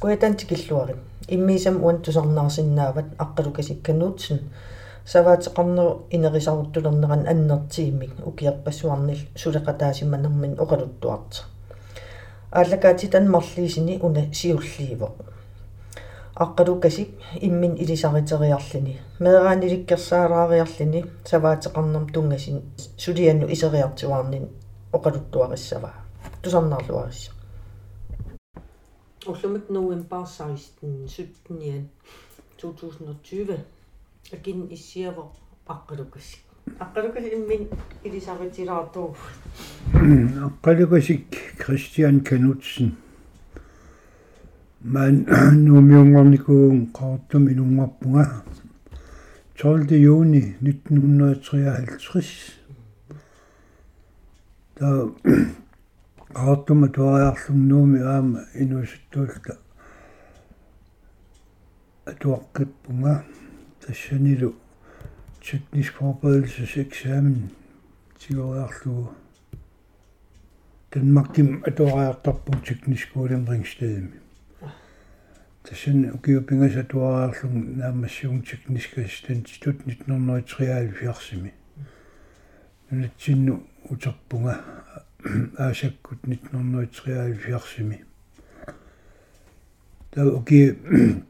куятантикиллуарит иммиисам уан тусарнаарсиннаават аққалукасиккануутсин саваатеқарнеру инерисаруттулернеран аннертиимик укиерпассуарнил сулеқатаасиманермин оқалуттуарта ааллакаатитан марлиисини уна сиулливоқ аққалукасик иммин илисаритериарлини. Меерааниликкерсаалаариарлини саваатеқарнерм тунгасин сулианну исериартуарнин оқалуттуариссава. Тусарнаарлуарисса Ollumik november 16 17 2020 akin issiava aqqalukas. Aqqalukas immin Elisabeth Aqqalukasik Christian Knudsen. Man numiungornikuun qaartum ilungarpunga 12. juni 1953. Der qaartuma tuariarlugnuumi aama inuusuttuulta atuaqqippunga тассанилу teknisk forberedelseseksamen tigoriarlugu Danmarkim atuariartarpun teknisk uudemringstedimi tassan ukiupingas atuariarlung naamassiung teknisk assistent 1973 nunatsinnu uterpunga аасаккут 1973-ми таа уки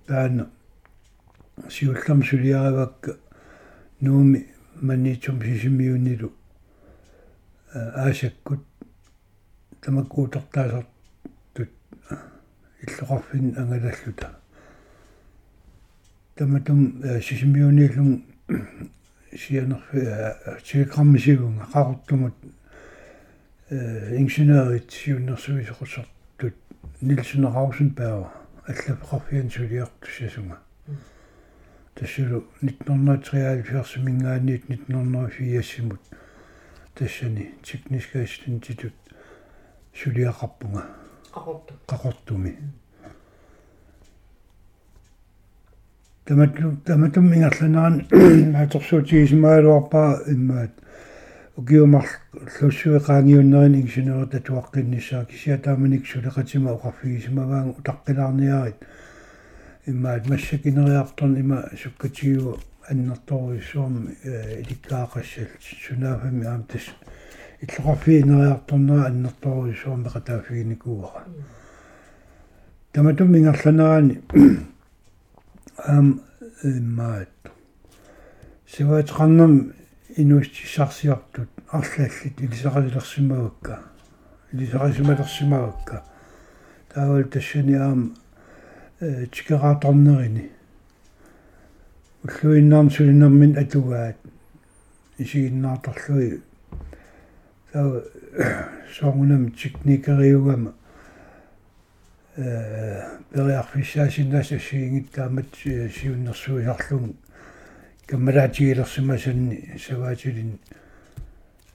таана сиуллам сулиаравакка нууми маннитсум сисимиунилу аасаккут тамаккуутертаасартут иллоқарфин ангалаллута таматум сисимиунилум сианерфи телеграммисигунга қақортумут ingeniørit юннэрсуисоқусартут нилсуна раусенберг аллапеқарфиан сулиартуссасунга тассулу 1973 мингаанниит 1904 тассани техническая институт сулиақарпунга қақортуми тамату таматум ингерланеран аторсуутигисмаалуарпаа иммаат укиумар луссуеқаангиуннерин ингинеерта туаққиннissaа кисиатааманик сулеқатима оқарфигисимаваан утаққилаарниарит иммаат массакинериарторн има суккатигиу аннерторуиссуарми иликкаақассал сунаафами аам тас иллоқарфиинериарторнера аннерторуиссуарми қатаафигиникууара таматум мингерланерани аам иммаат. Сиваатеқарнам инуистиссарсиартут арлааллит илисақалилерсимавакка илисақасималерсимавакка таавал тассани аама э тикерааторнерини уллуиннаарн сулинермин атугаат. Исигиннаарторлуи таа соорнам техникериугама э периарфиссаасиннаса сиингиттаамат сиуннэрсуисарлун каммалаатигилерсимасанни саваатилин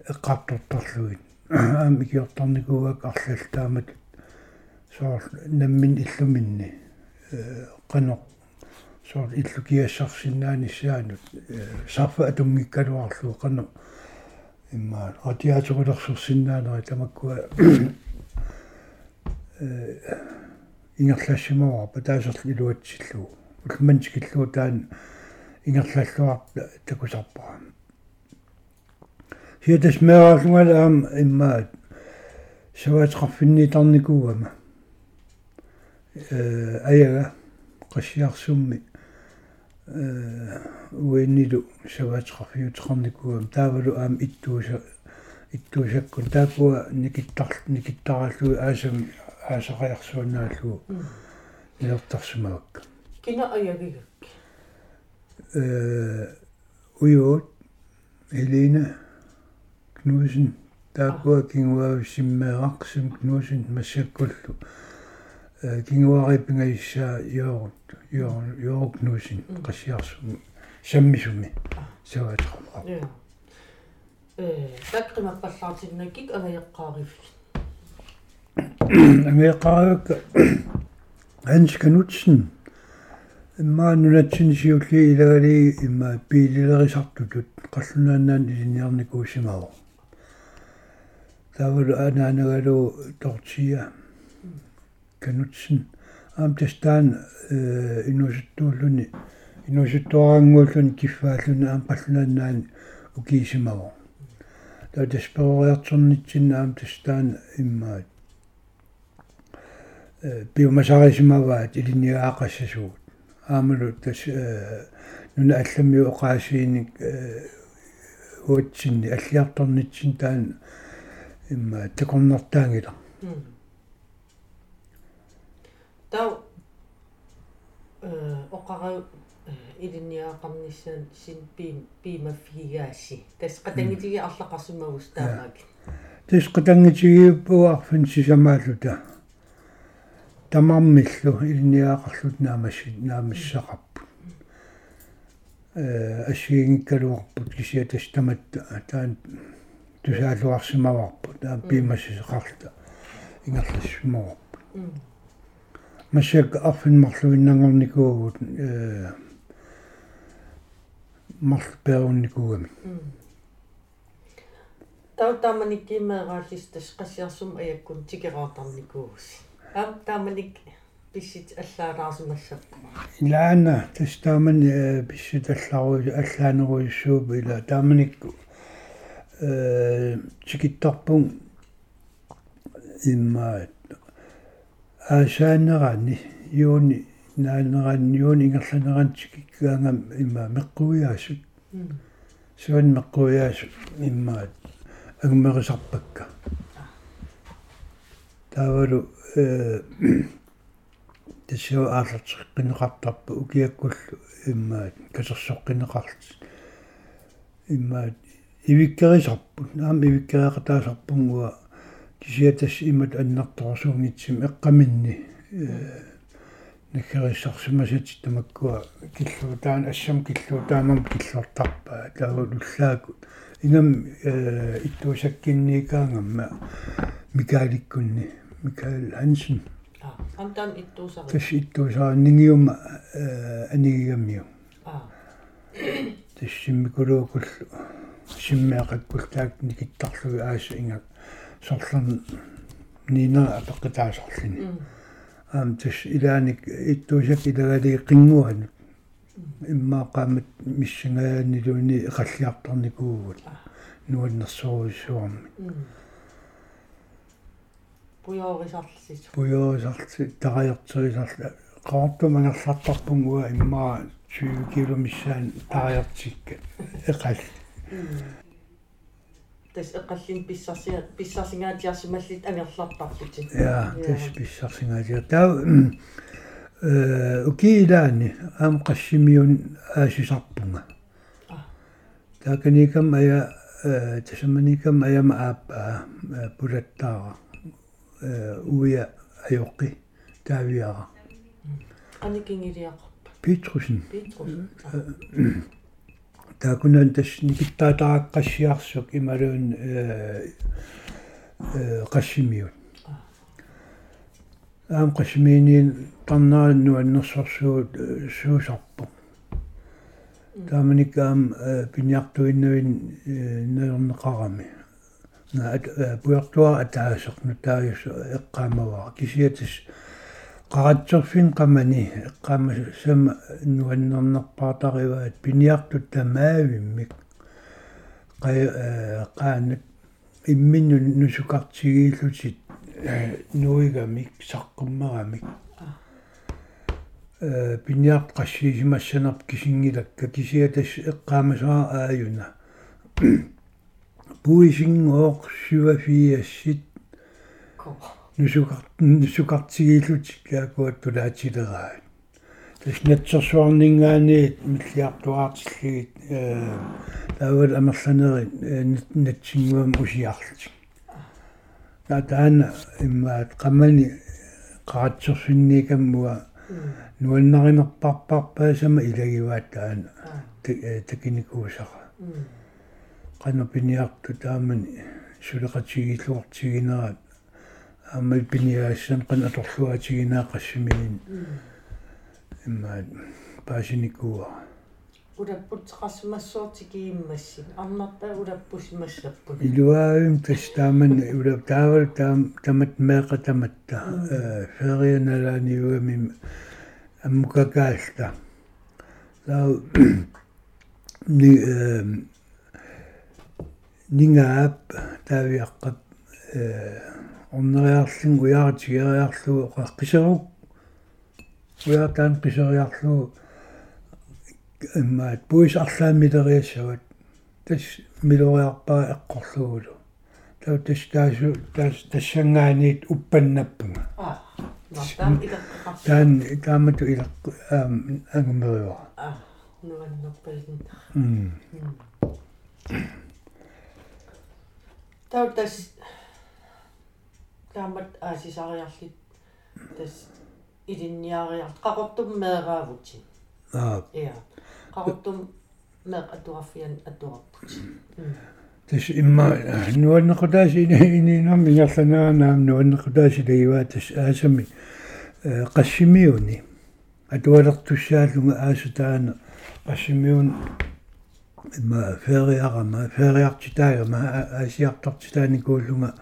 эққартортарлугит аами киорторникууак арлалтаамат соор наммин иллуминни. Қано соор иллу киассарсинаани саанут сарфа атунгиккалуарлуу қано имма радиаторулерсерсинаанери тамаккуа э ингерлассимаваа патаасерл илуатсиллуу улмантикиллуу таан ингерллаллуарта такусарпара хиатас меаалунгала аам иммаат саваатеқарфинниитарникуугама э аяга qassiarsummi э уиннилу саваатеқарфиутеқарникуугам таавалу аам иттууса иттуусаккун таакуа никиттар никиттараллуи аасам аасақаярсуаннааллуу нертарсумавакка кина аягига уйот Елена Knudsen таакуа кингуаа симмеэрақсим Knudsen массаккуллу кингуари пингаиссаа йоорут йоор йоор Knudsen qassiarsum саммисуми саваатеқарпаа э таккимаққаллаартиннаккик агаяққаариф агаяққаарак Hans Knudsen имма нунатсинисиулли илагали имма пиилилерисартутут қаллунааннаан илиниарникуусимао тавал анаанагалу тортия канутсин аам тастаан э инусуттууллуни инусуттуарангууллуни киффааллуни аам қаллунааннаани укиисимаво таа тасперориарторнитсинна аам тастаан иммаат э биомасарисимаваат илиниаақассасуут аамалу тас э нуна алламиу оqaасииник э уутсинни аллиарторнитсин таан имма такорнартаангила тау э оқарау илинниаақарнissaан син пим пимаффигааси тас qatangitigi арлақарсимагус таамаак тис qatangitигиуппуарфин сисамаалута тамармиллу илинниаақарлут наамасси наамассақарпут э ассигингкалуарпут кисиатас таматта таан тусаалуарсимаварпут таан пимассисеқарта ингерлассимаварпут масяк арфин марлуиннангорникуугут э марлперунникуугами тау тааманик кимеерааллис тас qassiarsum аяккун тикераартарникуугус аам тааманик писсит аллаалаарсимассаппа илаана тас таамани писсит аллаару аллаанеруйссууп ила тааманикку э тикиттарпун имма аасаанерани юуни наанеран юуни ингерланеран тикиккаангам имма меққуяасут суан меққуяасут имма агмерисарпакка таавалу э тесиу ааллартеққинеқартарпу укиаккуллу имма касерсоққинеқарт имма ивиккерисарпут наам ивиккериақатаасарпунгуа кисиатас имат аннарторсуунгитсим эққаминни э наккерissarsimasat тамаккуа киллуутаан ассам киллуутаамам киллортарпаа таавуллаакут ингам э иттуусаккинникаангамма микааликкунни микаэл хансен. А амтан иттуусари тас иттуусаанингиума э анигигаммиу а. Тассиммикулуукуллу симмеақаккул таак никиттарлуги ааса ингак сорлан нина апеққитаасорлини аам тас илааник иттуусак илагали қингуан иммаақаамат миссингаанилуни эқаллиарторникуугут нуаннерсоруиссуарми пуйоорисарлсис пуйоосарти тараяртерисарла qaartumangерлартарпунгуа иммаа 20 киломиссаан тараяртикка эқал тас эққаллин писсарсиа писсарсингаатиарсималлит ангерлартарпутин я тас писсарсингаатиа таа э укиилаани аам qassimiun аасисарпунга тааканикам ая тасаманикам аяма ааппаа пулаттаара э уя аёққи таавиара аникингилиақарпа питрусен петрус таакунан тас никиттаатааққассиарсук ималуун э э qassimiun аам qassimiiniin тарнаанну аннерсорсуут суусарпу тааманикаам пиниартуиннуин нернеқарами на пуертуа атаасерну тааюс эққаамаваа. Кисиатис qaratserfin qamani eqqaama sama nuannernerpaatarivaat piniartut tamaavimik qay qaanat imminnu nusukartigiillutit nuigamik saqqummaramik э пиниарт qassiisimassanarp kisingilakka kisiatas eqqaamasara aajuna puisingooq suafiassит нусукар нусукартигииллутик каакуат тулаатилераат таснатсерсуарнингаани миллиартуаартиллигит э таавал амерланери натсингуам усиарлутик таатаана иммаат qamani qaatserfinникаммуа нуаннаринерпарпарпаасама илагиваат таана такиникуусара qanu piniartu taamani сулеқатигиллуартигинерат аммал пиниаассан qan аторлуатигинаа qassimiin иммаат паасиникуа улаппут qassumassuortikiimmassi арнарпаа улаппус массаппут илуаавим тастааман ула таавал таам тамат меэқа таматта э ферианалааниугами аммукакаалта таа ни э нингаап таавиаққап э орнериарлин уяартигериарлу қаққисерук уяатаан қисериарлу иммаат буис арлаамилериассават тас милориарпаа эққорлугулу тау тас таасу тас тассангаанит уппаннаппунга а нартаам илеққақарсу таан таамату илақ аам ангумериуа а нуаннерпалин м тау тас таамат аасисариарлит тас илинниариар қақортум меэраавути аа иа қақортум меэ атуаффиан атуарпут тас имма нуаннеқутааси ининам ингерланаанаам нуаннеқутааси лагиваа тас аасами qassimiuni atualertussaalunga aasutaana qassimiun имма фериарама фериартитаагама аасиартартитаани кууллунга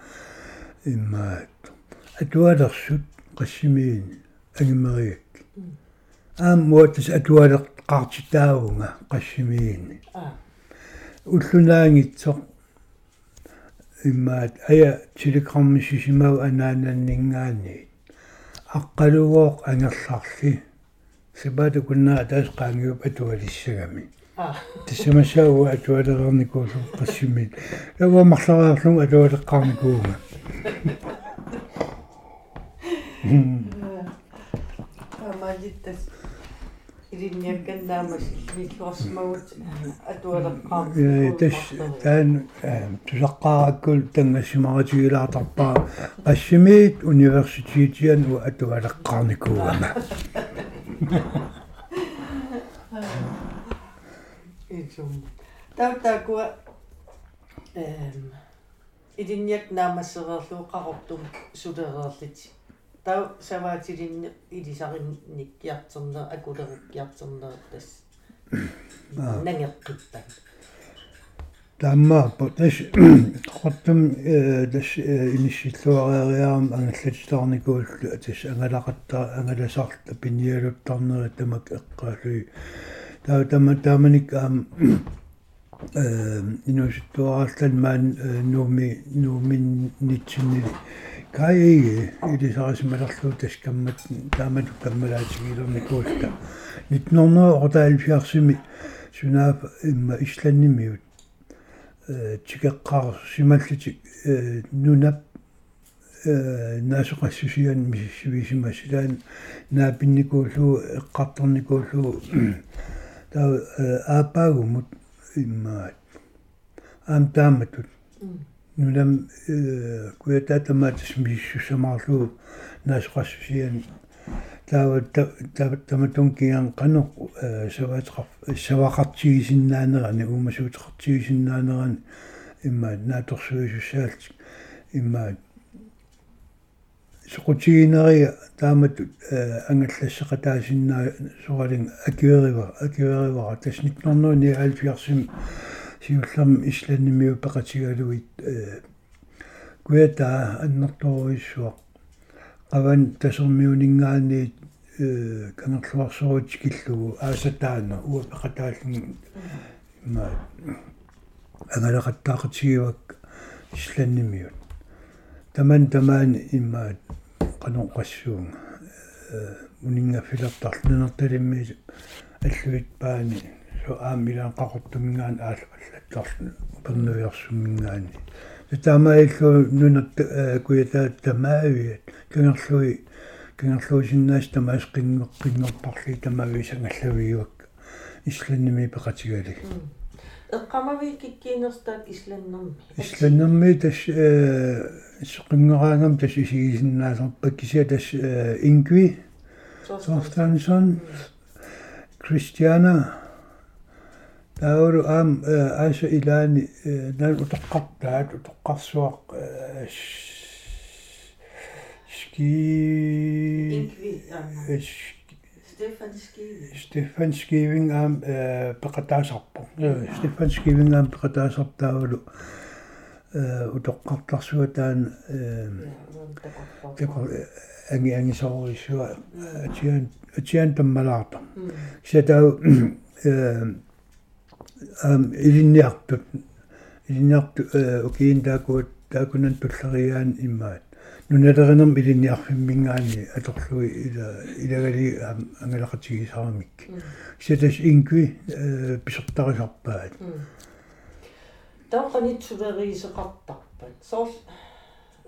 имма атуалерсут qassimiini агимериак аам муатас атуалер qaartitaavunga qassimiini а уллунаангитсоқ иммаат ая телеграммисисимау анаананнингаани аққалугооқ ангерларли сибата куннаа таас qaangiup atuалиссагами а тиссамасаауа атуалерерникуулу qassimiin лава марлараарлун атуалеққарникууга амалиттас илинниакканнаамас миллуарсимагут атуалеққар э тас таан тусаққараккул тангассимаратигилаартарпаа qassimiit университитиан уа атуалеққарникуугама исум таутакуа эм илинниак наамассерерлуу қарортум сулереерлит тау саваатилинни илисаринник киартернер акулериккиартернер тас. Нангеққиттан тааммааппа тас qottум тас инissиллуариариарам ангаллатилаарникууллу тас ангалақаттаа ангаласарта пиниалуттарнери тамак эққаалуи таа тама тааманик аам э инуситтуарааллан маан нууми нууминнитсинни каиги илисарисмалерлуу тас каммат таамату каммалаатигилерникуулта 1978 сунаап имма исланнимиут тикеққар сималлити нунап наасоқассусиан миссивисимасилаан наапинникууллуу эққарторникууллуу таа аапаагумут иммаат аам тааматут нунам куятаатамаатас миссусамаарлуу наасоқассусиан таава таматун киан канеқ саваатеқар савақартигисиннаанерани уумасуутеқартигисиннаанерани иммаат нааторсуисуссаалт иммаат соқутигинери таамат ангаллассеқатаасиннаа соралин акиверива акиверива тас 1979 сиуллам исланнимиу пеқатигалуит куята аннерторуиссуақ аван тасермиунингаани канерлуарсоруут киллугу аасатаана уа пеқатааллин има агалеқаттаақатигивак исланнимиут таман тамаан иммаат каноққассуунга унинга филертарлунерталимми аллуит паани со аамилаан қақортумингаан аал аллаттарлу пернуиарсуммингаани таамаиллу нунат куятаат тамаавиат кангерлуи кангерлуусиннаас тамаас қингеққингерпарли тамаави сангаллавиуак исланними пеқатигалик эққамави киккиинерстаат исланнерми исланнерми тас э соқингераангам тас исигисиннаасарпак кися тас ингви Torstensson Christiana тауру аам ааса илаани наа утоққартаат утоққарсуақ ски инкви Stefan Skiving. Stefan Skiving aam peqataasarpo. Stefan Skiving aam peqataasartaavulu утоққартарсуа таан такор анги анги соорисуа атиан атиан таммалаарта сатау ам илинниартут илинниарту окиин таакуат таакунан туллариаан иммаат нуналеринерм илинниарфиммингаани аторлуи ила илагали ангалақатигисарамик сатас инкви писертарисарпаат таақанитсулериисеқартарпат соорл э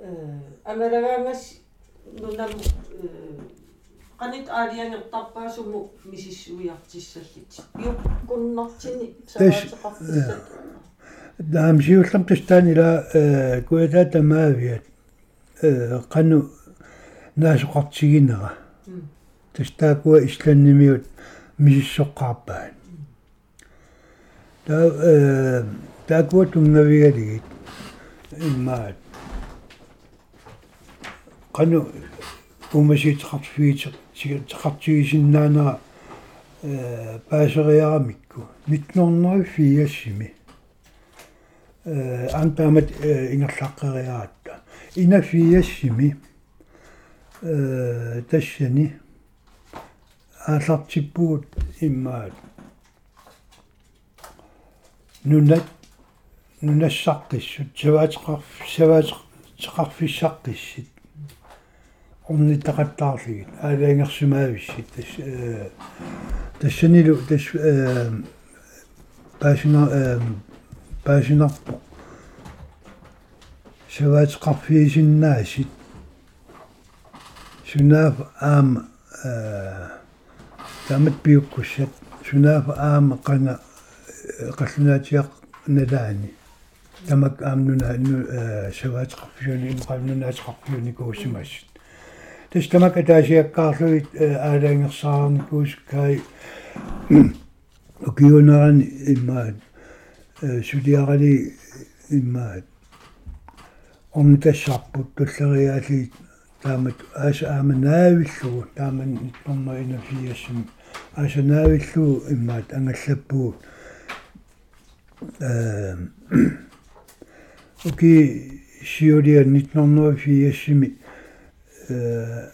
амалагаангас нунам qanit aaliangertarpaasumu misissuiartissallит piukkunnartini savaatеқарфиссат daamsiullam tastaanila kuataata maaviat qanu naasuqartiginera tastaakua исланнимиут мисиссоққарпаат таа таакуа тунгавигалигит иммаат qanu умасиитеқартфиитеқ сигатеқартигисиннаанера э паасериарамикку 1904-сими э антамат ингерлаққериаратта инафиассими э тассани аалартиппуут иммаат нунат нунассаққиссут саваатеқарф саваатеқарфиссаққиссит орнитақаттаарлигит аалаангерсумаависсит тас э тассанилу тас э паасина э паасинарпо саваатеқарфиисиннаасит сунаав аама э тамат пиуккуссат сунаав аама қана қаллунаатиақ налаани тамак аамнуна э саваатеқарфиуни имқамнунаатеқарфиуни куусимассит тас тамак атаасиаккаарлуит аалаангерсаарникуускай окиунерани иммаат сулиарали иммаат омтассарпут туллериаали таамат ааса ааманаавиллугу тааман итторнерина фиассим аасанаавиллуу иммаат ангаллаппуу э оки сиулиа 1904-сими э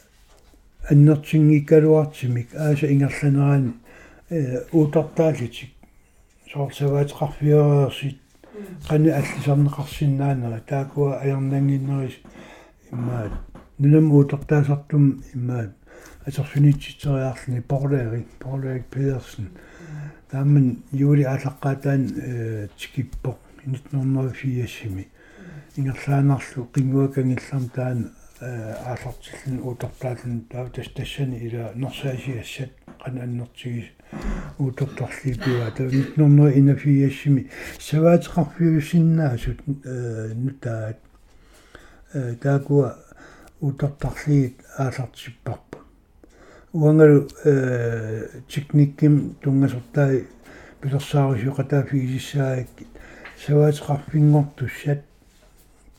аннертингиккалуартимик ааса ингерланерани э уутартаалитик соорсаваатеқарфиореерсит qani аллисарнеқарсиннаанера таакуа аярнангиннерис иммаат нунам уутертаасартум иммаат атерфинитситериарлни порлери порлерик педерсен тааман юли аалаққаатаан э тикиппоқ 1904-сими ингерлаанарлу қингуакангилларм таан аалартиллун уутертаалун таа тас тассани ила норсаасиассат qana аннертигис уутортарлипиуа таа 1904-сими саваатеқарфиусиннаасут э нутаат э таакуа уутортарлигит аалартиппарпа уангалу э техникким тунгасортаи пилерсаарисуқатаа фигисissаакки саваатеқарфингортуссат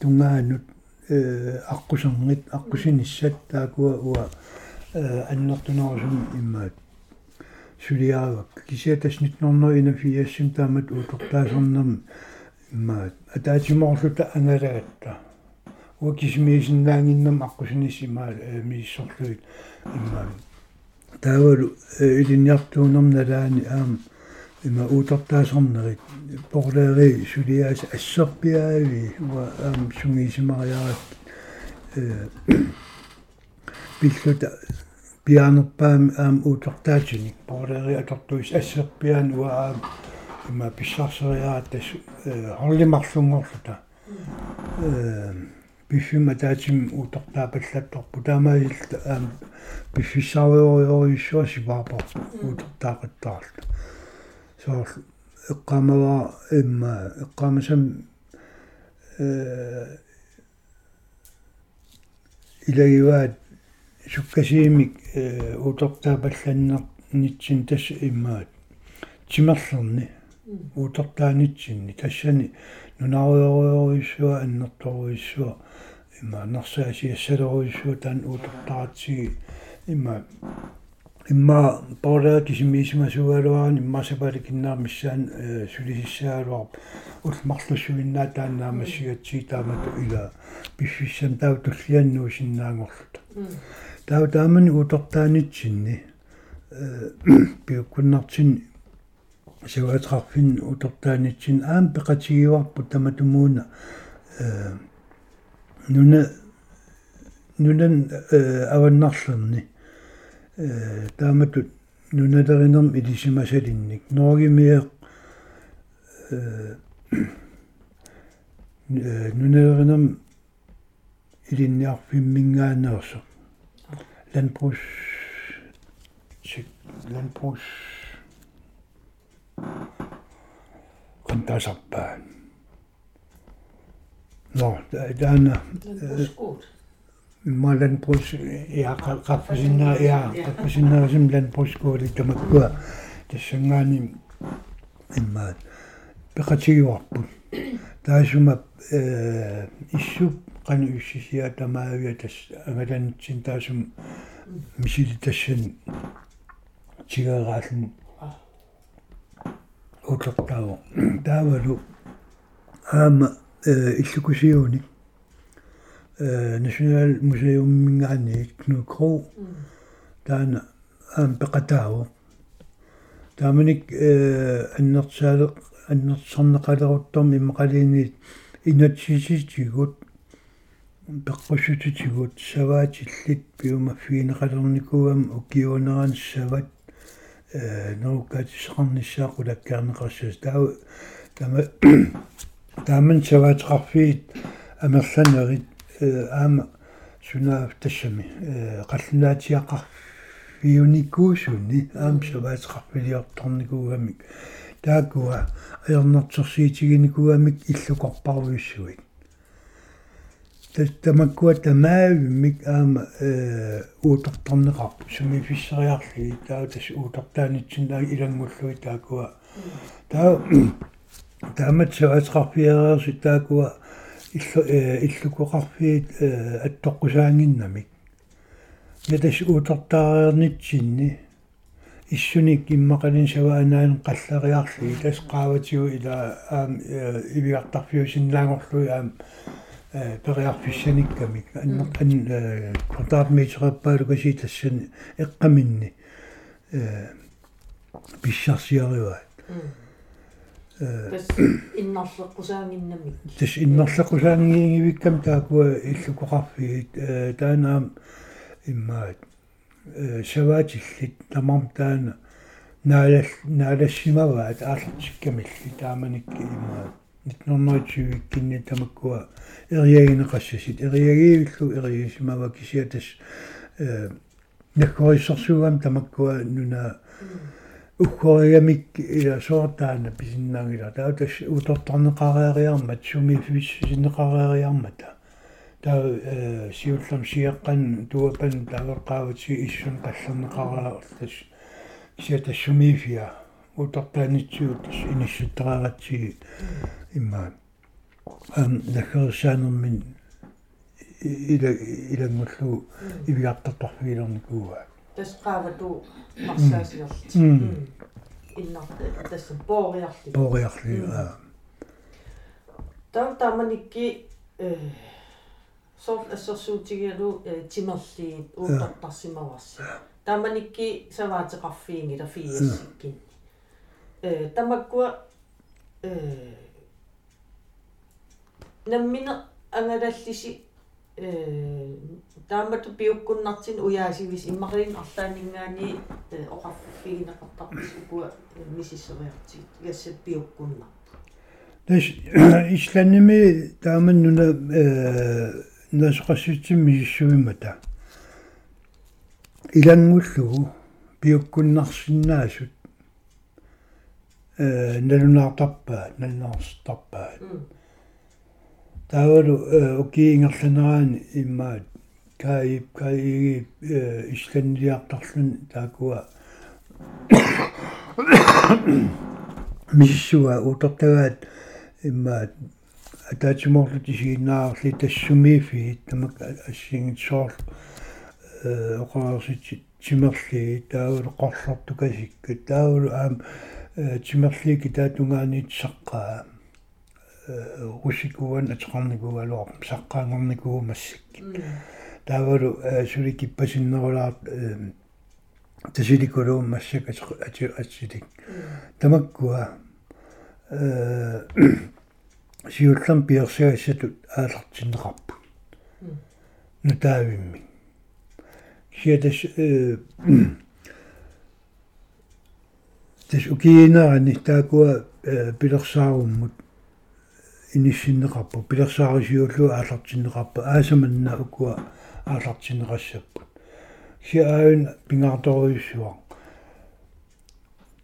тунгаанут э аққусернит аққусиниссат. Таакуа уа э аннертунерусум иммаат сулиаавак кисиатас 1941 таамат уутортаасернерми иммаат атаатимоорлута ангалаатта уа кисмиисиннаангиннам аққусинис имаа мииссорлуит иммаат таавалу илинниартуунерналаани аама има уутортаасернерит порлери сулиаас ассерпиаави уа аам сунгиисимариарат э пиллута пианерпаами аам уутортаатиник порлери атортуис ассерпиаан уа аам има писсарсериаат тас хорлимарлунгорлута э пиффима таатим уутортаапаллатторпу таамаилта аам пиффиссариориориссуа сипаапар уутортаақаттаарлу соор эққамава имма эққамасам э илагиваат суккасиимик э утортаапалланнер нитсин тасса иммаат тимерлерни утортаанитсинни тассани нунаруйоруйоруиссуа аннерторуиссуа имма нерсаасиассалеруиссуа таан утортаратсиги имма имма пола кисимиисимасугалуарани иммасапали киннаамиссаан сулисиссааluar улмарлуссуиннаа тааннаамассигатсии таамату ила пиффиссам тау туллианнуу синнаангорлута тау таамани утортаанитсинни э пиуккуннартин саваатарфин утортаанитсин аам пеқатигиварпу таматумууна э нуна нунан э аваннарлерни тааматут нуналеринерм илисимасалинник ноогимиэ э нуналеринерм илинниарфиммингаанерсо landbrugs landbrugs qantasarpaan no taana малан прус я qaffisинна я qaffisinnerisim лан прускуули тамаккуа тассангаани иммаат пеқатигуарпут таасума э иссуп qanu ussisia tamaavia tas angalanitsin taasum misili tassan tigeraallen utlortaavu taavalu aama illukusiunik National Museum mingaani Knud Kro taana aam peqataavu taamanik annertsaaleq annertsarneqaleruttormi imaqaliiniit inatsisitigut peqqusutitigut savaatillit piumaffiineqalernikugam ukiuneraan savat nerukkaatiseqarnissaaqulakkaarneqarssas taa tama taaman savaatiqarfiit амерланерит аама сунаав тассами қаллунаатиақарфиуникуусуни аам саваатеқарфилиорторникуугамик таакуа аернэртерсиитигиникуугамик иллукорпаруйуссуик тамаккуа тамаавиммик аама э уутортарнеқарпу суми фиссериарли таа тас уутортаанитсин таа илангуллуи таакуа таа таамат саваатеқарфиареерси таакуа иллу иллукоқарфиит аттоққусаангиннамик ятас уутортаариернитсинни иссуник иммақалин саваанаан қаллариарли тас qaavatigu ила аам ивиартарфиусиннаангорлуи аам периарфиссаниккамик аннер ан квадратметраппаалукаси тассани эққаминни э писсарсиариваат тас иннарлеққусаангиннамик тас иннарлеққусаангингивиккам таакуа иллукоқарфигит таанаам иммаат саваатиллит тамам таана наалал наалассимаваат ааллартиккамилли тааманикки иммаат 1920 кинни тамаккуа эриагинеқассасит эриагиивиллу эриагисимава кисиатас э наккорисэрсуугам тамаккуа нуна. Уккориамик ила соортаана писиннаагила таутас утортарнеқариариармат суми фиссинеқариариармата таа э сиуллам сиаққан туапан тавеққаавати иссун қаллернеқариарлас кисиатас сумифиа утортаанитсуут иниссуттерааратсиги имма ам нахерсаанермин ила илангуллу ивиартартарфигилерникууа тасqaавату марсаасиорли иннар тасса боориарли. Боориарли аа. Таа таманикки э сорл ассерсуутигиалу тимерлиит уутартарсимаварси. Таманикки саваатеқарфиингила фиассиккин э тамаккуа э наммина ангалаллиси э таамату пиуккуннартин уяасивис иммарин арлаанингаани оқарфигинеқартарпис укуа мисиссериартиг ясса пиуккунна. Тас исланними тааман нуна э насоқассутсим мисиссуимата илангуллугу пиуккуннарсинаасут э налунаартарпаат налнаарстарпаат таавалу укиингерланераани иммаат каи каи исланнилиартарлун таакуа миссуа утортагаат иммаат атаатимоорлу тисигинаарли тассумиифи тамак ассингитсоор э оқарсит тимерли таавал qoрлортукасикка таавал аам тимерлики таатунгаанит саққаа русикуан атеқарникугалуар саққаангорникуу массакки таавалу сули киппасиннерулаат тасиликулуу массак ати атсилик тамаккуа э сиуллам пиерсиассатут аалартиннеқарпу нутаавимми сиатас э тас укиинаарани таакуа пилерсааруммут иниссиннеқарпу. Пилерсаарисиуллу аалартиннеқарпа аасаманна укуа аалартиннеқассаппут хиаун пингарторуйссуа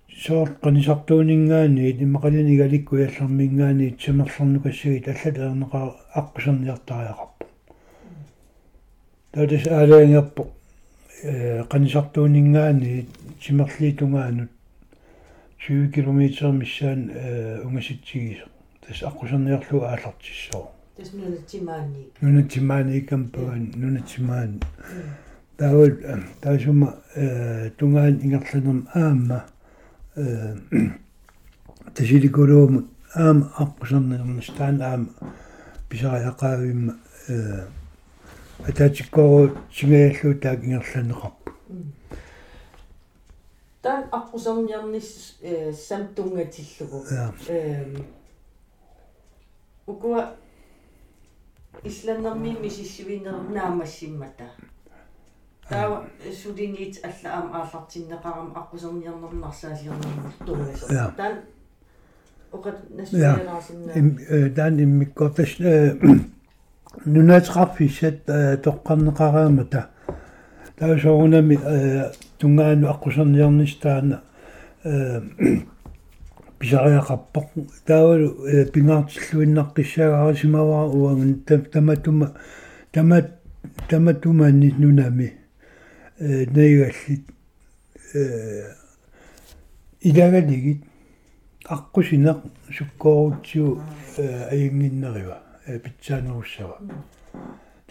соор канисартуунингаани иммақалинигаликку яллармингаани тимерлэрнукассагит аллалеернеқаа аққусерниартариақарпу таатас аалаангерпо э канисартуунингаани тимерлиитунгаанут 20 км миссаан э унгаситсигисо тас аққусерниарлу аалартиссоо тас нунатимаани нунатимаани кампуан нунатимаани таавал таасума э тунгаан ингерланерм аама э тасиликулуумут аама аққусернернас таан аама писариақаавимма э атаатиккору сигаяллуу таак ингерланеқарпу таан аққусерниарнис э самтунгатиллугу э укуа исланнэрми мисиссивинер наамассиммата. Таа сулиниит алла аам ааллартиннеқарам аққусерниарнернарсаалиорнэрму тунгасо таан оқат нассуяалаарсиннаа таан иммиккортас нунатеқарфиссат тоққарнеқараамата. Таасоорунами тунгаану аққусерниарнис таана писариақарпоқ таавалу пингаартиллуиннаққиссаагаарисимаваа уанган таматума тамат таматумаанни нунами э нейгаллит э илагалигит аққусинеқ суккоорутсиу аюнгиннерива питсаанеруссава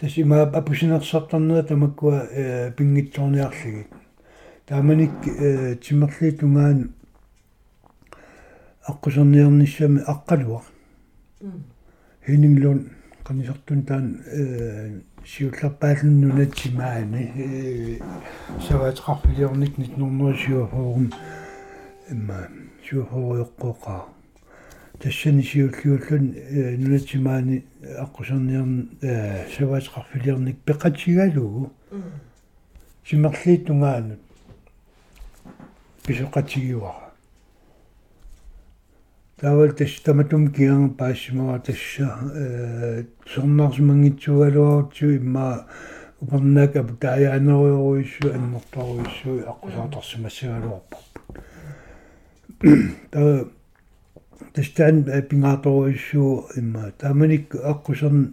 тасима апусинерсартарнера тамаккуа пингитсорниарлигит тааманик тимерлии тунгаан аққусерниерниссами аққалуа хининглун канисартун таан сиуллерпаалуннуна тимаани саваатеқарфилиорник 1907 имма сюхориоққоқаа тассани сиуллиуллун нунатимаани аққусерниерн саваатеқарфилиорник пеқатсигалугу симерлиитунгаанут писоқатсигиуара таавал тас таматум киан пассимава тасса э сорнарсмангитсугалуарутсу имма упернака тааяанеруйоруиссу аннэрторуиссу аққусаатарсимассагалуарпарпут та тастан пингааторуиссу имма тааманик аққусерн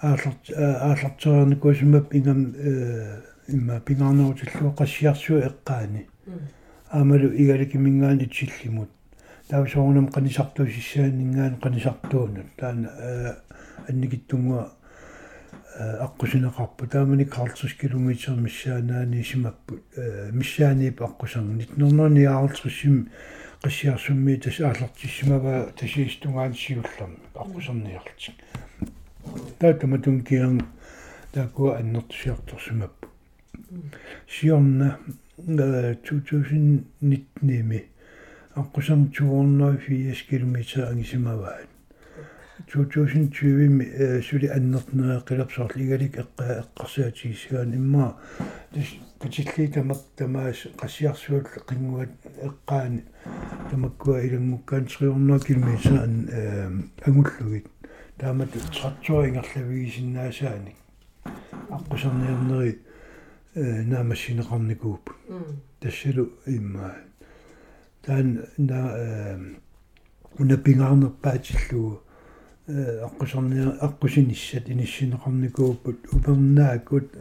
аалларт ааллартерникуусимап ингам э имма пингаарнерутиллуа qassiarsuu эққаани. Аамалу игаликимингаани тиллимут таусоорнам канисартуусиссаанингаан канисартуунут таана анникиттунгуа аққусинеқарпу таамани 40 км миссаанаани симаппут миссааниип аққусарнит нернерни 40 qassiarsummi tas ааллартиссимава тасиистунгаан сиуллерми аққусерниарлтик таатама тункиан таакуа аннертусиарторсимаппу сиорна 2019 аққусам 284 км ангисимаваат. 2020 сули аннертнера қилапсоорлигалик эққа эққарсаатигисгаан имма катиллии тамак тамаас qassiarsuul qinguat эққаани тамаккуа илангуккаан 300 км ан агуллугит таамат 30 ингерлавигисиннаасааник аққусерниарнери наамассинеқарникууп. Тассалу иммаа таан на унаппингаарнерпаатиллуу аққусерниа аққусиниссат иниссинеқарникууппут упернаакут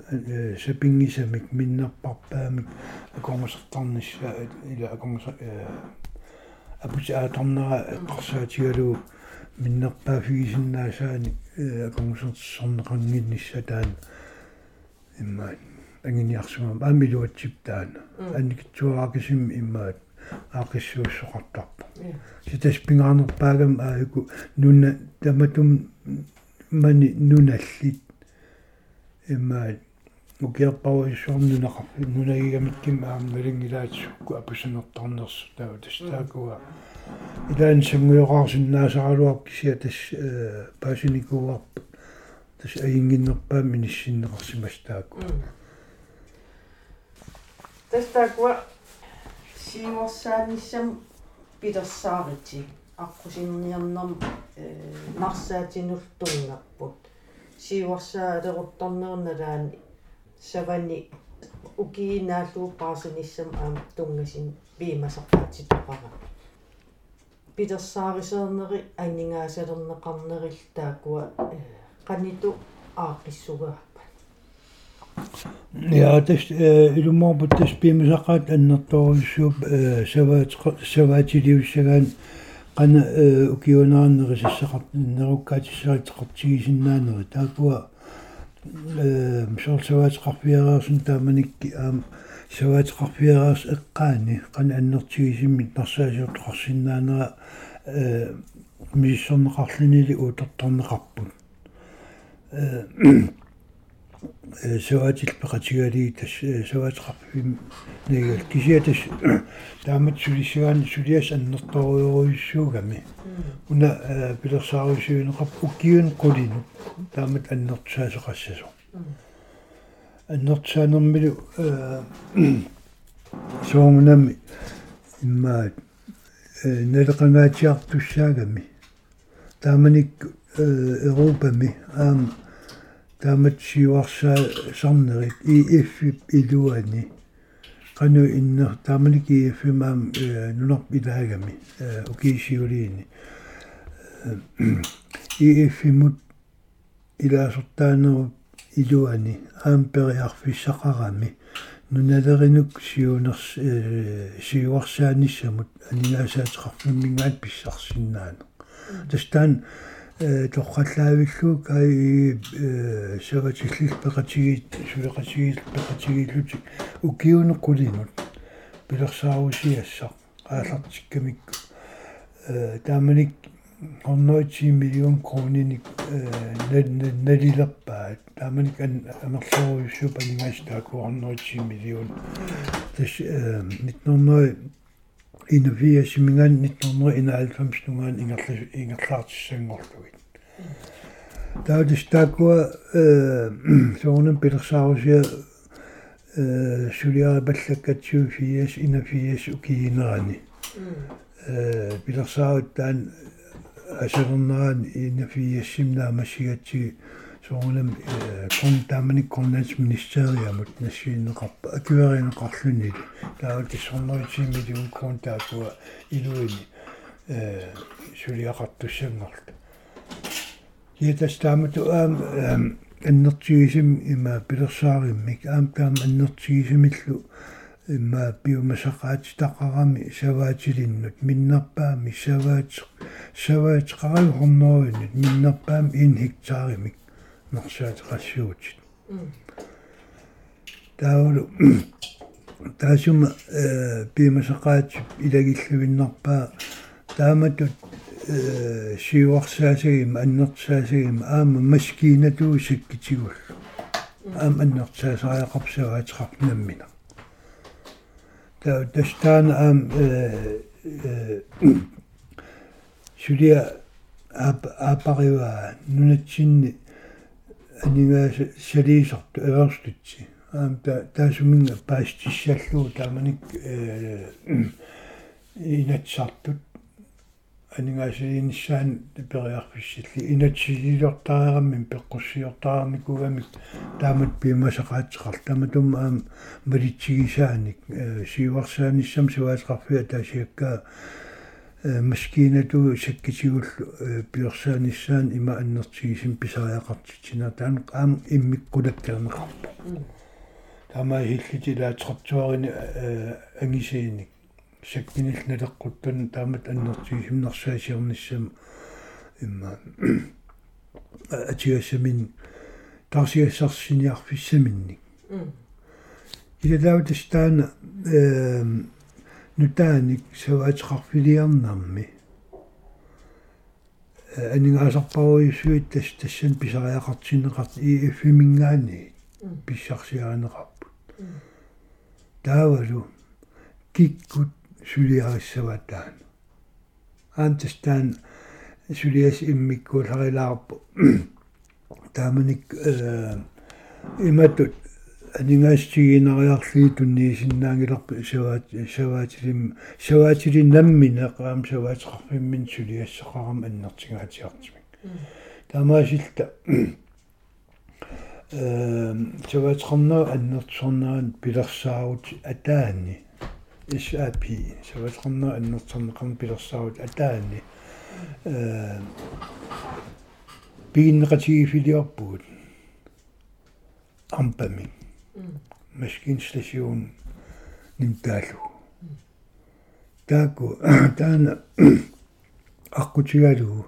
сапингисамик миннерпарпаамик акормасертарнisса ила акормаса апус ааторнера эққарсаатигалуу миннерпаафигисиннаасааник акормасертсорнеқангиннisса таан иммаа ангиниарсугам аамилуатсип таана анникитсуаакисим иммаат аақиссууссоқартарпа ситас пингаарнерпаагам аайку нуна таматум мани нуналлит. Иммаат укиарпауиссуарнунақар нунагигамикким аамгалингилаатсукку апусанертарнерсу таа тастаакуа. Илаан сангуйоқарсиннаасаралуар кисиа тас паасиникууарпа тас аингиннерпаам миниссиннеқарсимас таакку тастаакуа сиуорсааниссам пилерсаарити аққусинниарнерм э нарсаатинултунгаппут сиуорсаа алерутторнерналаани савани укиинааллуу паасаниссам аам тунгасин биимасаққаатитоқара пилерсаарисернери аннингаасалернеқарнерил таакуа qannitu aaqissugaappa Ja, das ilumorput tas piimasaqaat annertoruissuup savaat savaatiliussagaan qana ukiunaarnerisissaqarnerukkaatissariteqartigisinnaaneri taakua мсорсаваатеқарфиареерсун тааманикки аам саваатеқарфиареерс эққаани қана аннертигисиммит нарсаасиортоқарсиннаанера э миссорнеқарлинили уутертарнеқарпут саваатил пеқатигалии тас саваатеқарфим нигал кисиатас таамат сулисигаан сулиас аннерторуйоруйуссуугами уна пилерсааруйсуинеқап уккиун қулину таамат аннертсаасеқассасо аннертсаанермилу соомнами иммаат налеқангаатиартуссаагами тааманик европами аама таамат сиуарсаа сарнерит ииффип илуани кану иннер тааманик ииффимаам нунарп илаагами укиисиулиини ииффимут илаасортаанеру илуани аампериарфиссақарами нуналеринук сиунерс сиуарсааниссамут анигаасаатеқарфиммингаат писсарсиннаана тастаан тоққаллаавиллук ай саватиллил пеқатигит сулеқатигит пеқатигиллутик укиунеққулинут пилерсаарусиассақ аалартиккамикку тааманик 110 миллион крониник налилерпаат тааманик амерлооруйуссуп анигаастааку 110 миллион. Тас 1900 инувиасимингаан 1991 нунгаан ингерла ингерлаартиссангорлугит таудис таакуа э соонен пилерсаарусиа э сулиара баллаккатсуу фиас инафиас укиинерани э пилерсаарут таан асернеран инафиассимнаа массигатсиги соонем кон тааманик коннансминистериамут нассиинеқарпа акуариинеқарлунили таавал тиссорнеритсими миллион крон таакуа илуини э сулиақартуссангорлу китас таамату аам аннертигисим има пилерсаариммик аам таам аннертигисимиллу имма биумасақаатитақарами саваатилиннут миннерпаами саваат саваатеқарагу хорнеруиннут миннерпаами ин хектааримик нарсаатеқассуутит таулу таасума э пимасақаат илагиллуиннарпаа тааматут э сиуарсаасагим аннертсаасагим аама маскинатуу саккитигуллу аама аннертсаасариақарсаваатеқарнаммина таа тастаана аам э сулиа ап апариуа нунатсинни анигааса салиисарту аверстутси аам та таасуминга паастиссаллуу тааманик э инатсартут. Анигаасиинissaan периарфиссилли инатсилилортаараммин пеққуссиортаарамикугамик таамат пимасақаатеқар таматум аам малитсигисааник сиуарсааниссам суаасеқарфиа таасиаккаа маскинату саккисигуллу пиорсааниссаан има аннертигисим писариақартитсина таан аам иммиккулаккернеқарпа тама хиллитилаатеқартуарини ангисииник саккинил налеққуттун таамат аннертигисимнарсаасиорниссам имма. Атигассамин тарсиассарсиниарфиссаминник илалаутастаана эм нутааник саваатеқарфилиарнарми анингаасарпаруйуссуит тас тассан писариақартинеқарт и эфимингаани писсарсиаанеқарпут таавалу киккут сулиариссаватаан аантастаан сулиас иммиккууларилаарпу тааманик э иматут анингаастигинариарлии тунниисиннаангиларпу саваат саваатилим саваатилин наммина qaam саваатеқарфиммин сулиассақарам аннертигаатиартимик таамаасилта э саваатеқарнаа аннертсорнаан пилерсаарут атаани. Исаапи саваатеқарнаа аннертсорнеқарн пилерсаарут атаани. Э пигиннеқатигифилиарпугут ампами маскинстасиун нимтаалу тааку таана аққутигалугу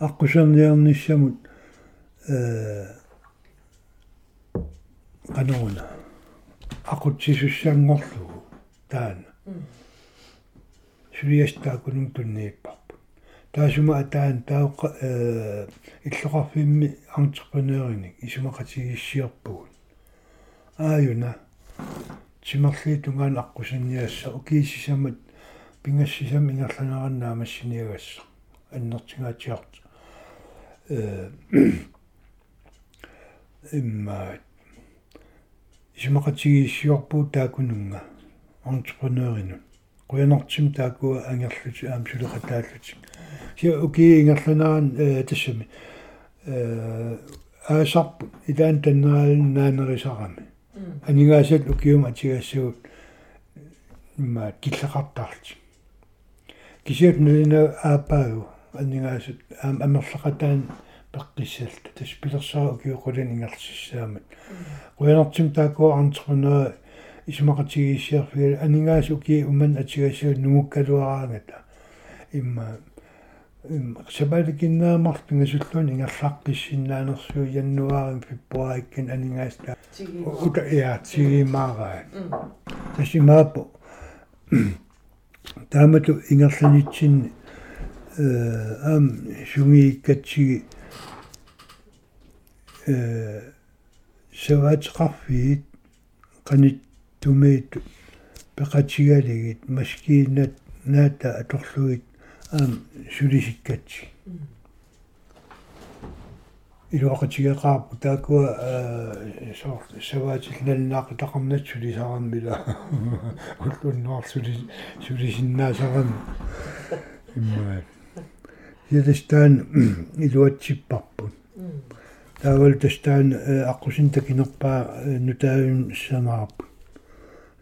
аққусерниарниссамут э канауна ақутсисуссаангорлугу таана. Сулиастаакунун туннииппарпу таасума атаан таоқа э иллоқарфимми entrepreneuриник исумақатигиссиерпугут ааюна тимерлиитунгаан аққусанниасса укиисисамат пингассисам ингерланераннаа массиниагасса аннертингаатиарт э имма исмақатигииссиорпуу таакунунга entrepreneurinu аам сулеқатааллутик сиа уки ингерланеран э тассами э аасарпу илаан таннераалин наанерисарами анигаасат укиум атигассуут имма киллеқартаарти кисиат нуина аапаагу анигаасат аам амерлақатаан пеққиссалта тас пилерсаа укиоқулин ингерлсиссаамат куянартим таакуа entrepreneur исмақатигииссиарфига анигаас уки уман атигассуут нугуккалуараангата имма сабаликиннаамарт пингасуллуни ингерлаққиссиннаанерсуу яннуарим фиппуаиккин анингаasta ута я тигимаараа тасимаапу таамату ингерланитсин э ам шунгииккатсиги э саваатеқарфиит qanit tumiit peqatigaligit maskiinat naata atorlugit аам сулисиккатси илуақатигеқарпу таакуа соор саваатиллалнаақи тақарнат сулисараммила уллуннаар сули сулисиннаасарам имма ядастаан илуатсиппарпут таавал тастаан аққусин такинерпаа нутаавим самаарпут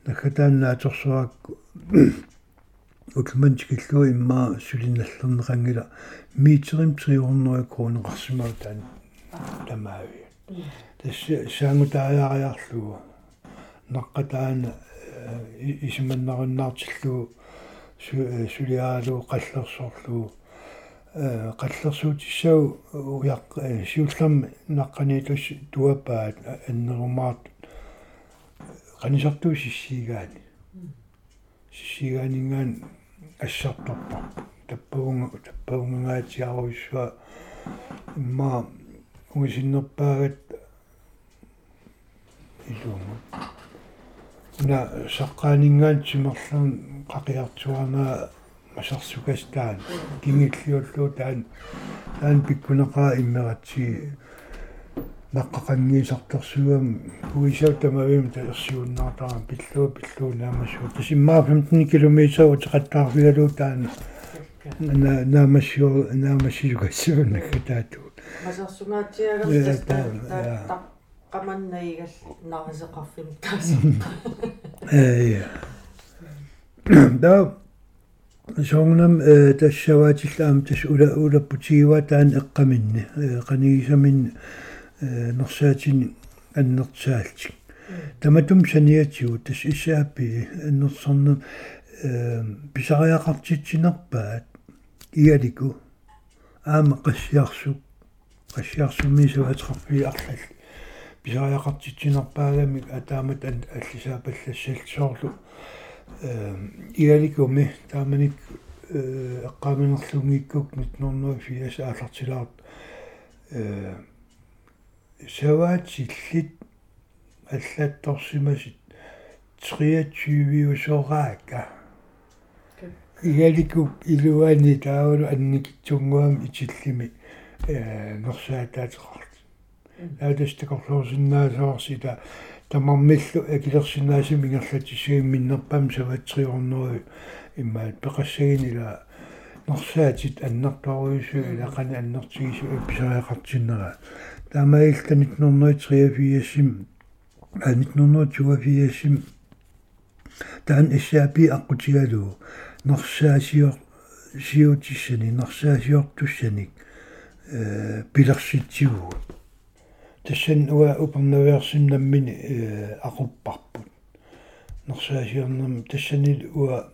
накатаанна аторсуакку утлмантикиллуи иммаа сулинналлернеқангила миитерим 300 кроны қарсимаа таан тамаави тасс саангутаариариарлугу наққатаана исиманнаруннаартиллугу сулиаалуу қаллерсоорлугу қаллерсуутиссау уяқ сиуллам наққаниитус туапаат аннерумаат. Канисартуу сиссигаани сиссигаанингаан ассартарпар таппагунга таппагунгаатиаруиссуа имма угисиннерпаагат илуунга на саққаанингаан симерлун қақиартуарнаа масарсукастаан кингиллиуллуу таан таан пиккунеқаа иммератси наққақангиисартерсуам уисау тамавим таерсиуннаартарам пиллуу пиллуу наамассуу тасиммаа 15 км утеқаттаарфигалуу таана на наамассуу наамассиугассуунакка таату масарсугаатиагэртас таа qamannaigal naraseqarfim taas э да сонгнам тассаваатиллаам тас ула улаппутигива таан эққаминни қанигисамин нерсаатин аннертсаалтик таматум саниатиу тас исаапи аннерсорнер писариақартитсинерпаат иалику аама qassiarsu qassiarsummi suatqarpi арлал писариақартитсинерпаагамик атаамат аллисаапаллассалсоорлу э иаликуми тааманик э эққаминерлугиккук 1984 аалартилаарт э саваатиллит аллаатторсимасит 23 усораака игаликуп илуани таавалу анникитсунгуам итиллими э норсаатаатеқарт аатастакорлуусиннаасоорсита тамармиллу акилерсинаасим ингерлатисиимминнерпам саватриорнеру иммаат пеқассагинила норсаатит аннартуаруйсу илақани аннертигису эписариақартиннера таамаилта 1983 а 1984 таан иссаапи аққутигалуу норсаасиор сиутиссани норсаасиортуссаник э пилерситсигуу тассан уа упернавиарсиннаммини э ақуппарпут норсаасиорнам тассанил уа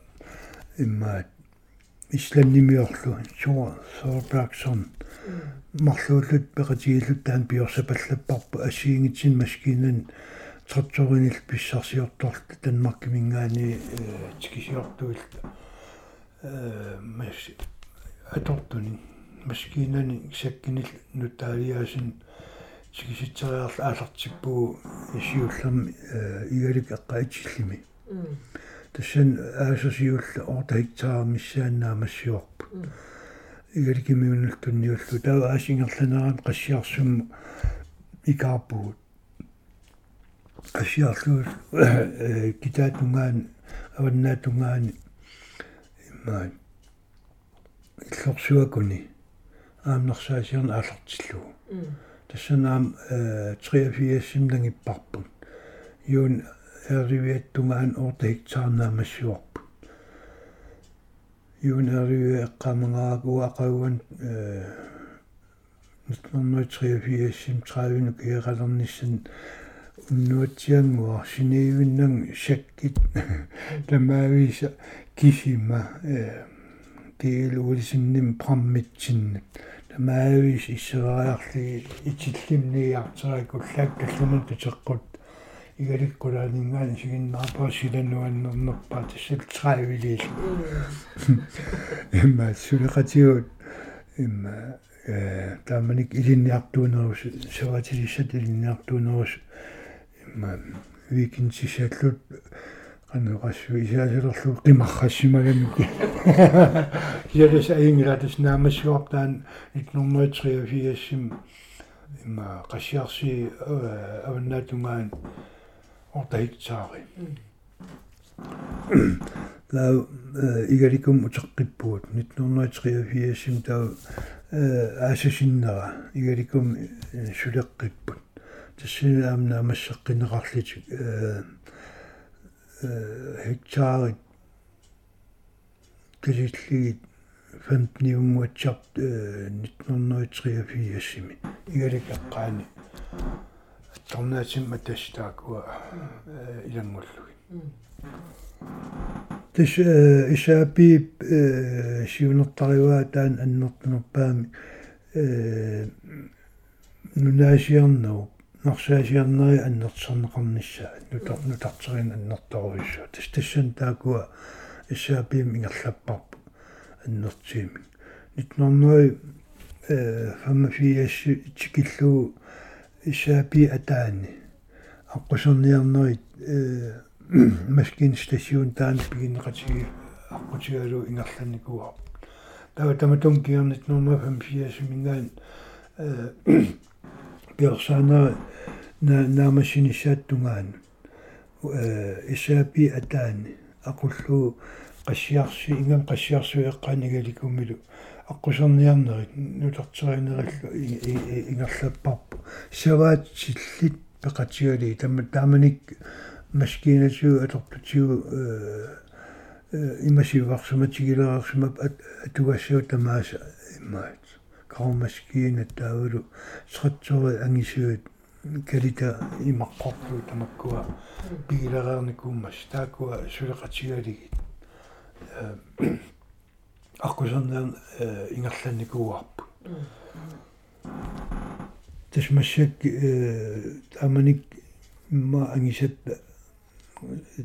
иммаат исланнимиорлу суа сорбаксон марлуулут пеқатигиллут таан пиорсапаллаппарпу ассиингитсин маскинан тротторинил писсарсиорторлу танмаркимингаани тикисиортуил э мас атортуни маскинани саккинил нутаалиасин тикиситсериарла аалартиппуу исиуллерми игалик эққаитиллими тассан аасасиулла орта хектаар миссааннаа массиорпу игаликимиуналтунниуллу таа аасингерланеран qassiarsum икаарпуут qassiarluul китаатунгаан аваннаатунгаани иммаа иллорсуакуни аамнерсаасиерна аалартиллуу тассанаам 83 нангиппарпут юун эривиаттунгаан орта хектаарнаа массуарпу юун эриви эққамангааракуа ақауан э 1983 30 киералерниссан уннуатсиангуа синеивиннан шаккит тамаависа кисима э киилуулисинним праммитсиннат тамаавис иссерариарлиги итиллимниартэракуллаак каллунут тутеққут игаликкулаанингаани сигиннаарпаа силануаннернерпаа тассал траавилил имма сулеқатиут имма э тааманик илинниартуунерус саватилиссат илинниартуунерус имма викинсисаллут qanneqassu isaasилерлу qimаррассимаганук ялас аингилатас наамассуартаан 1983 имма qassiarsi аваннаатунгаан ортаитсаари лау игаликум утеққиппуут 1983 таа аасасиннера игаликум сулеққиппут тассинаамна амассеққинеқарлит hektarit кисиллигит 15 унгуатсарт 1983 ими игаликаққаани торнаасимма тастаакуа илангуллуги тис исаапи сиунертариваа таан аннертунерпаами э нунаасиарнау нарсаасиарнери аннерсарнеқарниссаа нутар нутартерин аннерторуиссаа тас тассан таакуа иссаапиим ингерлаппарпу аннертиими 1900 э фамафиас тикиллуу иссаапи атаани. Аққусерниарнерит э маскин стасиун таан пигинеқатиги аққутигалу ингерланникуа тава таматун киам 1954 мингаан э персона на наамасинissaаттунгаан э исаапи атаани. Aqullu qassiarsi ingam qassiarsu eqqaanigalikуммилу аққусерниарнерит нутартеринераллу ингерлаппарпу саваатсиллит пеқатигалии тамма тааманик маскинасуу атортутиу э имасиварсуматигилерарсума атугассуу тамааса имаат кармаскиина таавалу сраттори ангисуут калита имаққорлу тамаккуа пигилераарникууммас таакуа сулеқатигалигит аққусернеан ингерланникууарпу тасмассак э аманик имма ангисат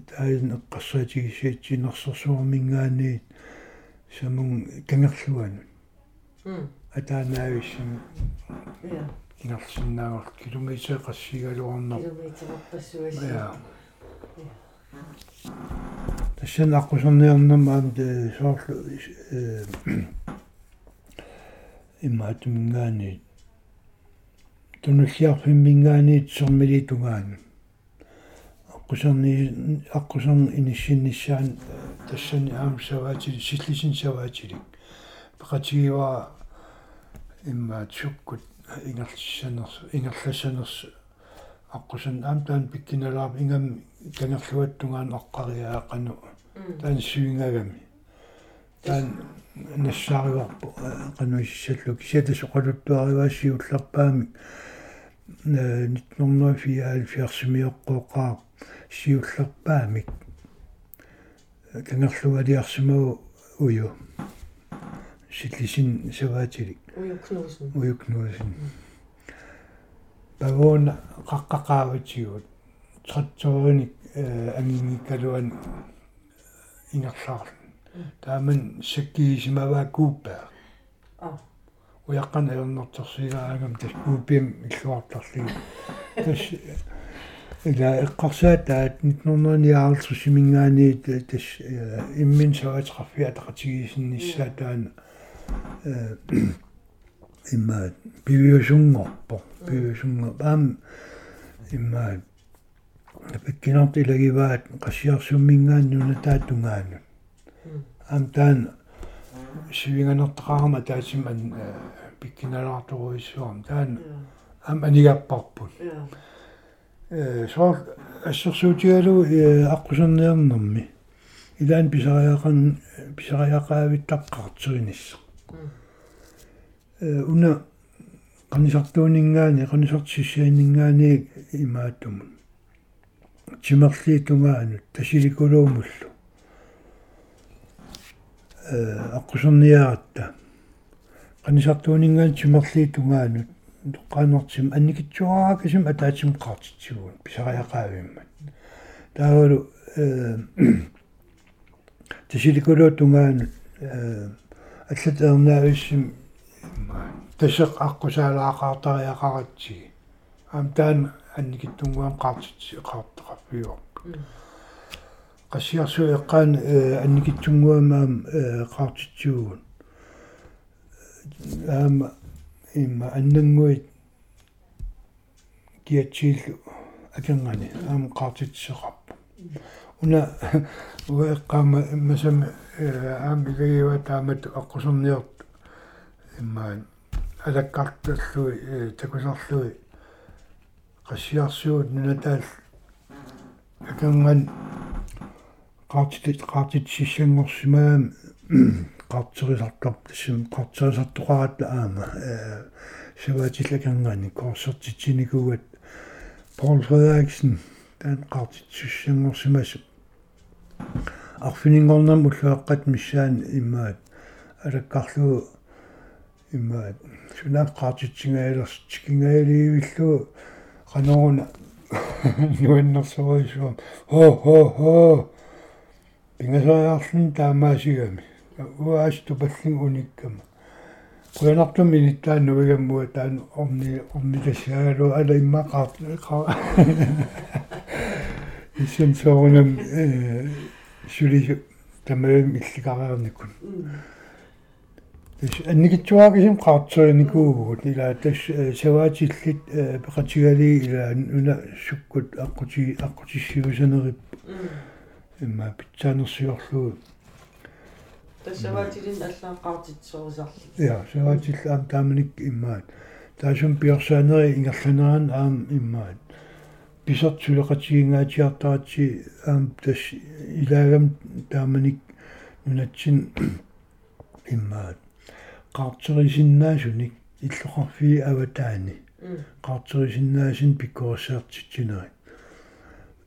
таин эққарсаатигисиатсинерсэрсуармингаани самун кангерлуану атаанаависсами я кингерсиннаагор километр qassigaluornar километрпассуасси я тассан аққусерниарнама аам те соорлу э имаатумингаани тунуллиарфиммингаани сэрмилитугаани аққусерни аққусерни иниссиннissaан тассани аам саваатили силлисин саваатилик пеқатигива иммаат суккут ингерлссанерс ингерлассанерс аққусан аам таан пиккиналаап ингам кангерлуаттунгаан оққариаақану таан сюингагами таан нассаариварпу кануиссаллу кисата соқалуттуариваассиулларпаами 1974 сиуллерпаамик кангерлугалиарсимагу уйу силлисин саваатилик уюкнуусен уюкнуусин қаққақааватигут тратториник ангингиккалуан ингерлаарлу тааман саккиисимаваа кууппаа а. Уяққан аернэртерсигаагам тас кууппиам иллуартарлиги. Тас ила эққарсаатаат 1940 тас иммин саватеқарфиа тақатигисинниссаа таана э имма пивиусунгорпо пивиусунго аам имма пиккинартилагиваат qassiarsummингааннуна таатунгаанут ам таан сивинганертақарма таасиман пиккиналаарторуиссуарм таан ам анигаппарпут я э соор ассерсуутигалу аққусерниарнэрми илаан писариақан писариақаавиттаққартеринисса э уна qanисартуунингаани qanисартсиссаанингаани имааттумун тимерлиитунгаанут тасиликулуумуллу аққусерниаратта qanисартуунингаан тимерлиитунгаанут тоққаанертим анникитсуараакасим атаатим qaartitsiguun писариақаавиммат таагулу э тасиликулуутунгаанут э аллатернаависсим тасеқ аққусаалаақаартариақаратсиги аам таан анникиттунгуам qaartitsi qaartaqaffiuq qassiarsu eqqaan annikitsunguamaam qaartitsiguun аама имма аннангуит киатсииллу акангани аама qaartitseqarpu уна уэққаама масами аама игиива таамат аққусерниорт иммаан алаккарталлуи такусарлуи qassiarsuut nunataal аканган qaartit qaartitsissangorsimaam qaarterisartar тассим qaarterisartoqaratla аама саваатиллакангани корсертитсиникугат Paul Frederiksen таан qaartitsissangorsimas арфинингорнам уллуаққат миссаан иммаат алаккарлуу иммаат тикингаилиивиллуу qanooruna нуаннерсоруисуам хо хо хо. Пингасариарлун таамаасигами. Уаасту паллин униккама куянартум миниттаан нуигаммуа таан орни орни тассаагалу ала иммақарт исэм соорунам э сюли тамаам илликариарникун анникитсуаагисим qaartsuinikуугут ила тас саваатиллит пеқатигали ила уна суккут аққути аққутиссивусанерип имма питсаанерсиорлуу тассаваатилин аллааққартитсорусарли я саваатилл аам тааманик иммаат таасум пиорсаанери ингерланеран аам иммаат писертсулеқатигингаатиартаратси аам тас илагам тааманик нунатсин иммаат qaarterisinnaasunnik иллоқарфии аватаани qaarterisinnaasin pikkurissaartitsineri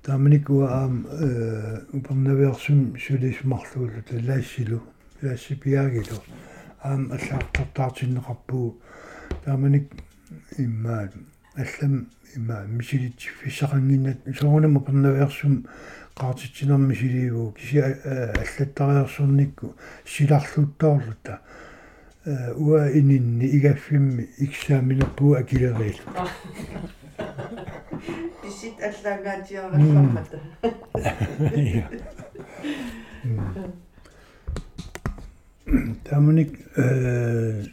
тааманик уа аам э упернавиарсум сулисмарлуулу талаассилу лаассипиаагилу аам аллаартартаартиннеқарпуу тааманик иммаа аллам има мисилит фиссақангиннат соонама пернавиарсум qaartitsinarmi siliigu kisi аллаттариарсурникку силарлуттаорлута уа ининни игаффимми иксааминерпуа акилериилу писит аллаагаатиараллармата таманик э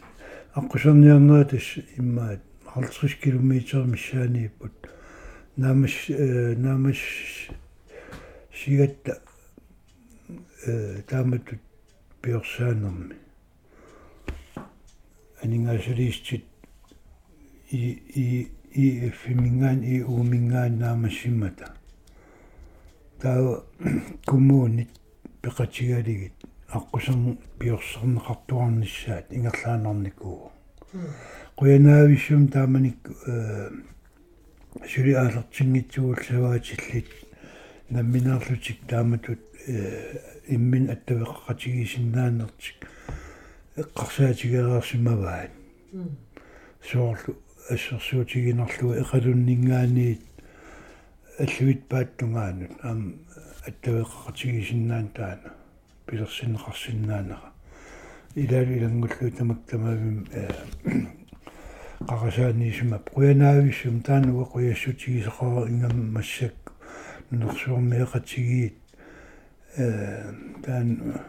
аққусерниарнаатас иммаат 50 км миссаанииппут наамас наамас сигатта э тааматут пиорсаанерми анингаасалиистит и и и эфимингаан и уумингаан наамассиммата таа коммуунит пеқатигалигит аққусерн пиорсернеқартуарниссаат ингерлаанарникуу қуянаависсум тааманик сюри аалертингитсугулсаваатиллит намминаарлутик тааматут иммин аттавеққатигисиннаанертик эққарсаатигераарсимаваат соорлу ассерсуутигинерлуа эқалуннингаанниит аллуит пааттунгаанут ам аттавеққатигисиннаан таана пилерсинеқарсиннаанера илаалу илангуллу тамактамавим э қарасааниисумап қуянаависсум таануа қуяссутигисеқара ингам массак нерсуармиақатигиит э таан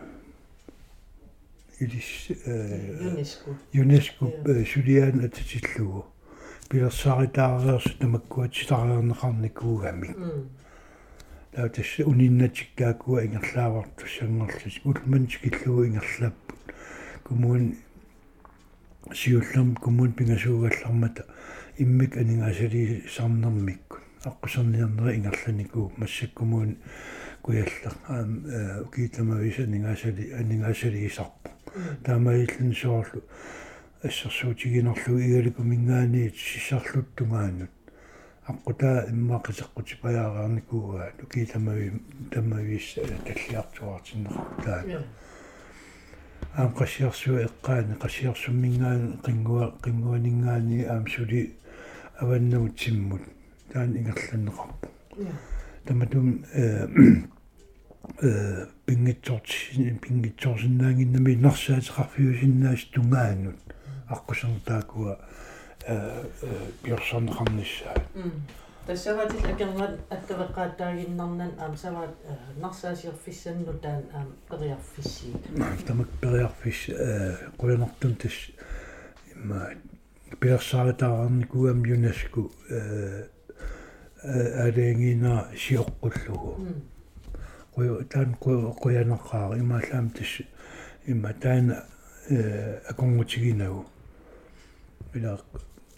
илис э юнеско. Юнеско сулиаан атитиллугу пилерсааритаареерсу тамаккуатситариернеқарникуугами таатас униннатиккаакуа ингерлааварту сангерлис улмантикиллугу ингерлаппут кумуун сиуллерм кумуун пингасуугаллармата иммик анингаасали сарнермиккут аққусерниарнера ингерланикуу массаккумуун куяллер аам укиитамавис анингаасали анингаасали исарпу таамаиллун соорлу ассерсуутигинерлу игалику мингаани сисарлуттунгаанут аққутаа иммаақисеққути паяараарникуугаа укиитамави тамавис таллиартуартиннеқартаа аам қассиарсуа эққаани қассиарсуммингаани қингуа қингуанингаани аам сули аваннуутсиммут таан ингерланнеқарпу таматум э э пингитсорти пингитсорсинаангиннами нарсаатеқарфиусиннаас тунгаанут аққусертаакуа э пиорсорнеқарниссаа тассаватил акернат аттавеққааттаагиннарнан аам саваат нарсаасиерфиссанну таан аам периарфиссии тамак периарфис э қуянартун тас имма пиорсаатаарникуам юнеску э аленгина сиоққуллугу қуя таан қуянеққаа имаалаам тас имма таана э аконгутигинагу ила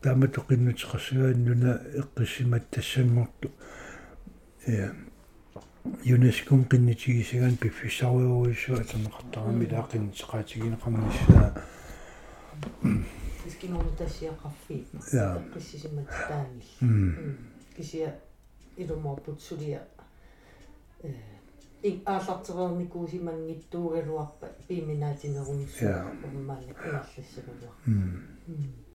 тааматоқиннутеқарсуааннуна эққиссимат тассангорту э юнескум қиннитигисагаан пиффисаруйоруиссуа атернеқартарами лаақиннитеқаатигинеқарниссаа искинорну тассиақарфи Ja. қиссисимат таангил м кисия илуморпут сулия э ин ааллартерерникуусимангиттуугалуарпа пиминаатинерунissua Ja. уммаалла иарлассагулуар м